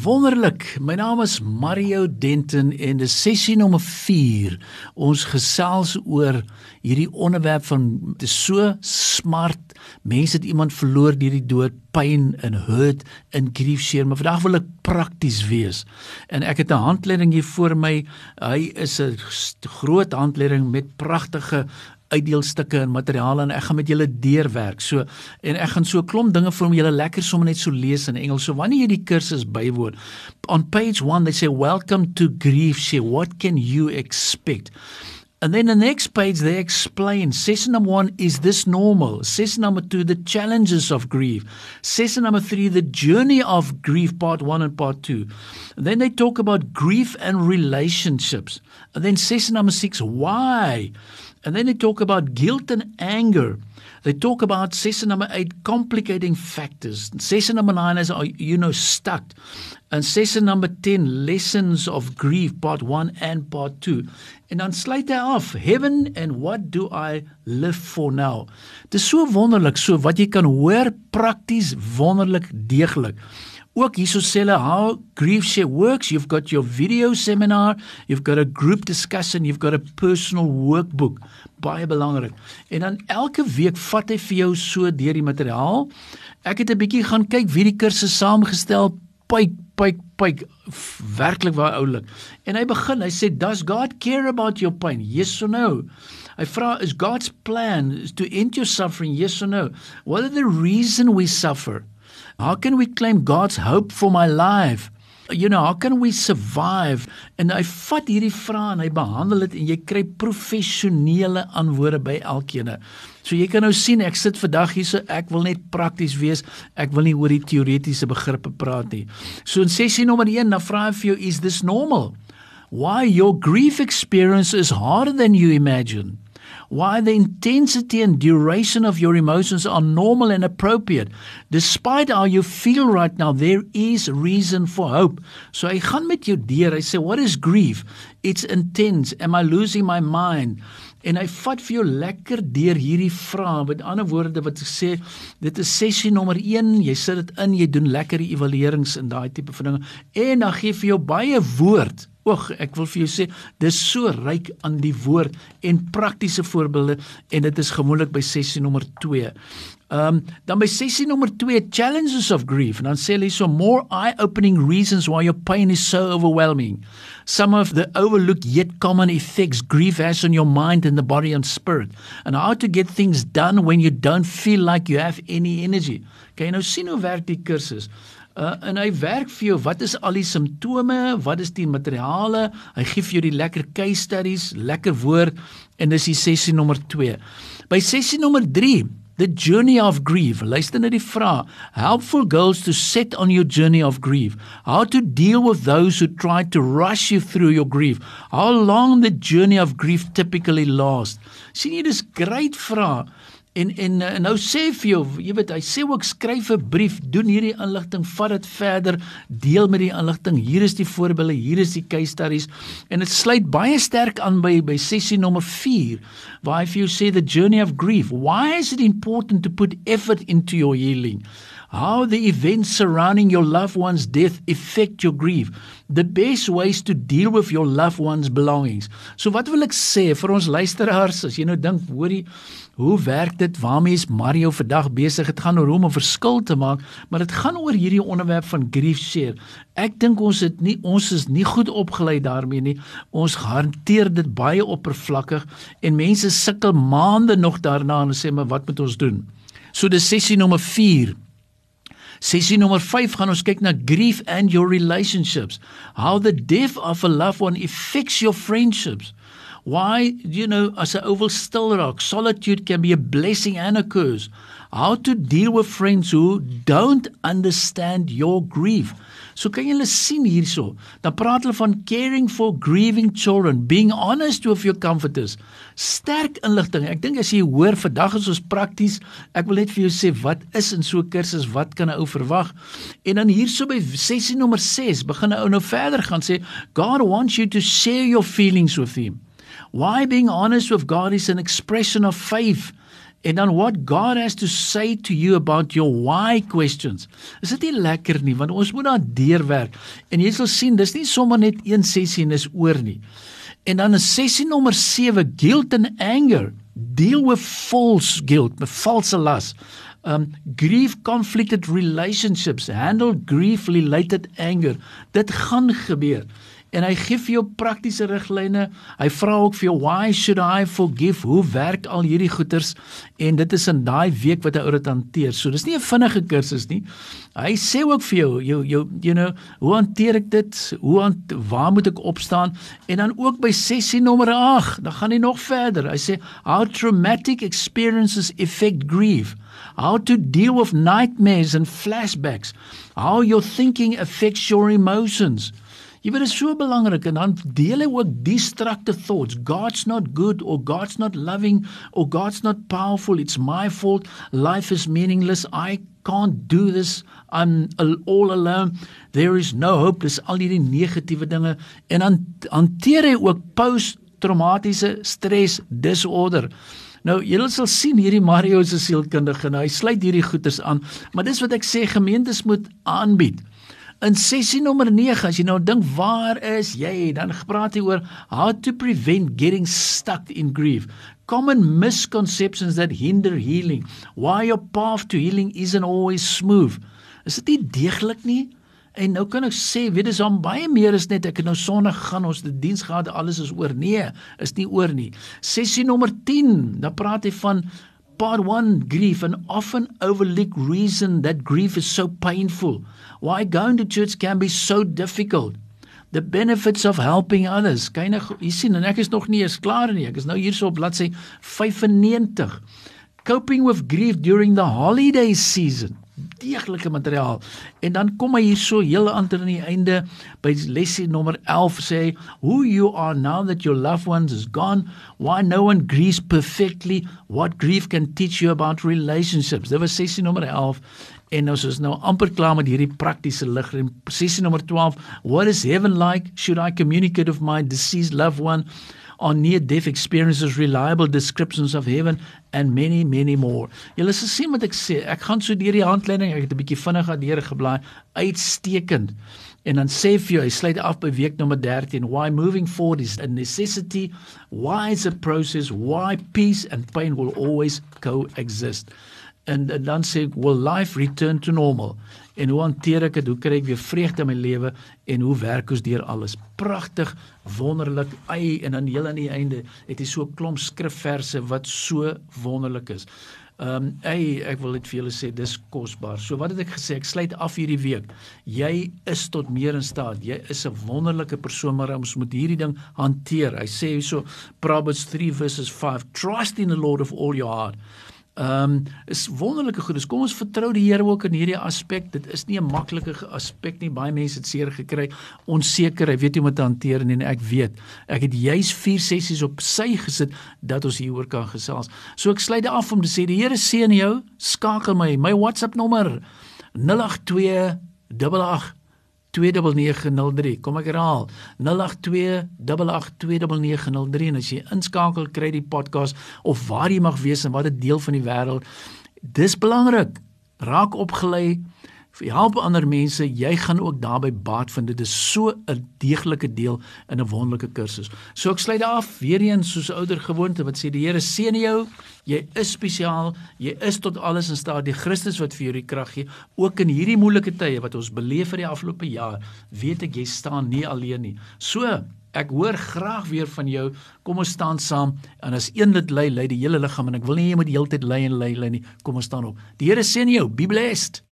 Wonderlik. My naam is Mario Denton en dis sessie nommer 4. Ons gesels oor hierdie onderwerp van dis so smart. Mense het iemand verloor deur die dood, pyn en hurt en grief seer, maar vandag wil ek prakties wees. En ek het 'n handleiding hier voor my. Hy is 'n groot handleiding met pragtige uitdeelstukke en materiale en ek gaan met julle deurwerk. So en ek gaan so 'n klomp dinge vir julle lekker sommer net so lees in Engels. So wanneer jy die kursus bywoon, on page 1 they say welcome to grief. Say what can you expect? And then the next page they explain session number 1 is this normal? Session number 2 the challenges of grief. Session number 3 the journey of grief part 1 and part 2. And then they talk about grief and relationships. And then session number 6 why And then they talk about guilt and anger. They talk about session number 8 complicating factors. Session number 9 is you know stuck. And session number 10 lessons of grief part 1 and part 2. En dan sluit hy af heaven and what do I live for now. Dit is so wonderlik so wat jy kan hoor prakties wonderlik deeglik. Ook hierso sê hulle how grief share works. You've got your video seminar, you've got a group discussion, you've got a personal workbook. Baie belangrik. En dan elke week vat hy vir jou so deur die materiaal. Ek het 'n bietjie gaan kyk wie die kursus saamgestel pyk pyk pyk werklik waar oulik. En hy begin, hy sê does God care about your pain? Yes or no? Hy vra is God's plan to end your suffering? Yes or no? What are the reason we suffer? How can we claim God's hope for my life? You know, how can we survive? En hy vat hierdie vrae en hy behandel dit en jy kry professionele antwoorde by elkeen. So jy kan nou sien ek sit vandag hier so ek wil net prakties wees. Ek wil nie oor die teoretiese begrippe praat nie. So in sessie nommer 1 dan vra hy vir jou is this normal? Why your grief experience is harder than you imagine? Why the intensity and duration of your emotions are normal and appropriate. Despite how you feel right now, there is reason for hope. So hy gaan met jou deur. Hy sê, "What is grief? It's intense. Am I losing my mind?" En hy vat vir jou lekker deur hierdie vrae. Met ander woorde wat ek sê, dit is sessie nommer 1. Jy sit dit in, jy doen lekker evaluerings en daai tipe van dinge. En dan gee vir jou baie woord Oeg, ek wil vir jou sê, dis so ryk aan die woord en praktiese voorbeelde en dit is gemoedelik by sessie nommer 2. Ehm um, dan by sessie nommer 2 challenges of grief en dan sê hulle so more eye-opening reasons why your pain is so overwhelming. Some of the overlooked yet common effects grief has on your mind and the body and spirit and how to get things done when you don't feel like you have any energy. Kan jy nou sien hoe werk die kursus? Uh, en hy werk vir jou wat is al die simptome, wat is die materiale? Hy gee vir jou die lekker case studies, lekker woord en dis die sessie nommer 2. By sessie nommer 3 The journey of grief. Luister na die vraag. Helpful girls to set on your journey of grief. How to deal with those who try to rush you through your grief. How long the journey of grief typically lasts. Sien jy dis great vraag. En en eh, nou sê vir jou, jy weet, hy sê ook skryf 'n brief, doen hierdie inligting, vat dit verder, deel met die inligting. Hier is die voorbeelde, hier is die case studies en dit sluit baie sterk aan by by sessie nommer 4 waar hy vir jou sê the journey of grief. Why is it important to put effort into your healing? How the events surrounding your loved one's death affect your grief. The best ways to deal with your loved one's belongings. So wat wil ek sê vir ons luisteraars as jy nou dink, hoorie, hoe werk dit? Waarmee is Mario vandag besig? Dit gaan oor hoe om 'n verskil te maak, maar dit gaan oor hierdie onderwerp van grief share. Ek dink ons het nie ons is nie goed opgelei daarmee nie. Ons hanteer dit baie oppervlakkig en mense sukkel maande nog daarna en sê maar wat moet ons doen? So dis sessie nommer 4 Sessie nommer 5 gaan ons kyk na grief and your relationships. How the death of a loved one affects your friendships. Why, you know, as 'n oval still rock, solitude can be a blessing and a curse. How to deal with friends who don't understand your grief. So kan jy hulle sien hierso. Dan praat hulle van caring for grieving children, being honest with your comforters. Sterk inligting. Ek dink as jy hoor vandag is ons prakties, ek wil net vir jou sê wat is in so 'n kursus, wat kan 'n ou verwag? En dan hierso by sessie nommer 6 begin 'n ou nou verder gaan sê God wants you to share your feelings with him. Why being honest with God is an expression of faith En dan what God has to say to you about your why questions. Is dit nie lekker nie want ons moet daar deurwerk. En jy sal sien dis nie sommer net een sessie en is oor nie. En dan 'n sessie nommer 7 guilt and anger. Deal with false guilt, met valse las. Um grief conflicted relationships, handle grief related anger. Dit gaan gebeur en hy gee vir jou praktiese riglyne. Hy vra ook vir jou why should I forgive? Hoe werk al hierdie goeters? En dit is in daai week wat hy oor dit hanteer. So dis nie 'n vinnige kursus nie. Hy sê ook vir jou, jou jou you know, hoe hanteer ek dit? Hoe aan waar moet ek opstaan? En dan ook by sessie nommer 8, dan gaan hy nog verder. Hy sê how traumatic experiences affect grief. How to deal with nightmares and flashbacks. How your thinking affects your emotions. Jy weet dit is so belangrik en dan deel hy ook destructive thoughts. God's not good or God's not loving or God's not powerful. It's my fault. Life is meaningless. I can't do this. I'm all alone. There is no hope. Dis al hierdie negatiewe dinge en dan hanteer hy ook post-traumatiese stres disorder. Nou julle sal sien hierdie Mario se sielkundige en hy sluit hierdie goeters aan, maar dis wat ek sê gemeentes moet aanbied. In sessie nommer 9 as jy nou dink waar is jy? Dan gepraat hy oor how to prevent getting stuck in grief. Common misconceptions that hinder healing. Why your path to healing isn't always smooth. Is dit nie deeglik nie? En nou kan ek sê weet dis om baie meer is net ek het nou sonnig gaan ons die diens gehad alles is oor. Nee is nie oor nie. Sessie nommer 10 dan praat hy van part 1 grief an often overlooked reason that grief is so painful. Why going to church can be so difficult. The benefits of helping others. Kyne jy sien en ek is nog nie eens klaar nie. Ek is nou hierso op bladsy 95 coping with grief during the holiday season deeglike materiaal. En dan kom hy hierso heel aan aan die einde by lesie nommer 11 sê who you are now that your loved ones is gone, why no one grieves perfectly, what grief can teach you about relationships. Dit was sessie nommer 11 en ons is nou amper klaar met hierdie praktiese lig en sessie nommer 12 what is heaven like should i communicate with my deceased loved one on near death experiences reliable descriptions of heaven and many many more. Julle sal sien wat ek sê. Ek gaan so deur die handleiding, ek het 'n bietjie vinnig aan deur geblaai, uitstekend. En dan sê vir jou, hy sluit af by week nommer 13, why moving forward is a necessity, why is a process, why peace and pain will always coexist. En, en dan sê ek, will life return to normal? En hoe hanteer ek dit? Hoe kry ek weer vreugde in my lewe en hoe werk ons deur alles? Pragtig, wonderlik. Ai en dan heel aan die einde het hy so 'n klomp skrifverse wat so wonderlik is. Ehm um, ai ek wil dit vir julle sê dis kosbaar. So wat het ek gesê? Ek sluit af hierdie week. Jy is tot meer in staat. Jy is 'n wonderlike persoon maar ons moet hierdie ding hanteer. Hy sê hierso Proverbs 3 verses 5 Trust in the Lord of all your heart. Ehm um, is wonderlike goed. Dus kom ons vertrou die Here ook in hierdie aspek. Dit is nie 'n maklike aspek nie. Baie mense het seer gekry, onseker, hy weet nie hoe om te hanteer nie en ek weet. Ek het juis 4 sessies op sy gesit dat ons hieroor kan gesels. So ek sluit af om te sê die Here seën jou. Skakel my. My WhatsApp nommer 082 88 29903. Kom ek herhaal. 0828829903 en as jy inskakel kry die podcast of waar jy mag wees en watter deel van die wêreld. Dis belangrik. Raak opgelei help ander mense, jy gaan ook daarbey baat vind. Dit is so 'n deeglike deel in 'n wonderlike kursus. So ek sluit af weer eens soos ouer gewoonte wat sê die Here seën jou. Jy is spesiaal. Jy is tot alles in staat. Die Christus wat vir jou die krag gee, ook in hierdie moeilike tye wat ons beleef vir die afgelope jaar, weet ek jy staan nie alleen nie. So Ek hoor graag weer van jou. Kom ons staan saam en as een lid lei, lei die hele liggaam en ek wil nie jy moet die hele tyd lei en lei lei nie. Kom ons staan op. Die Here seën jou. Be blessed.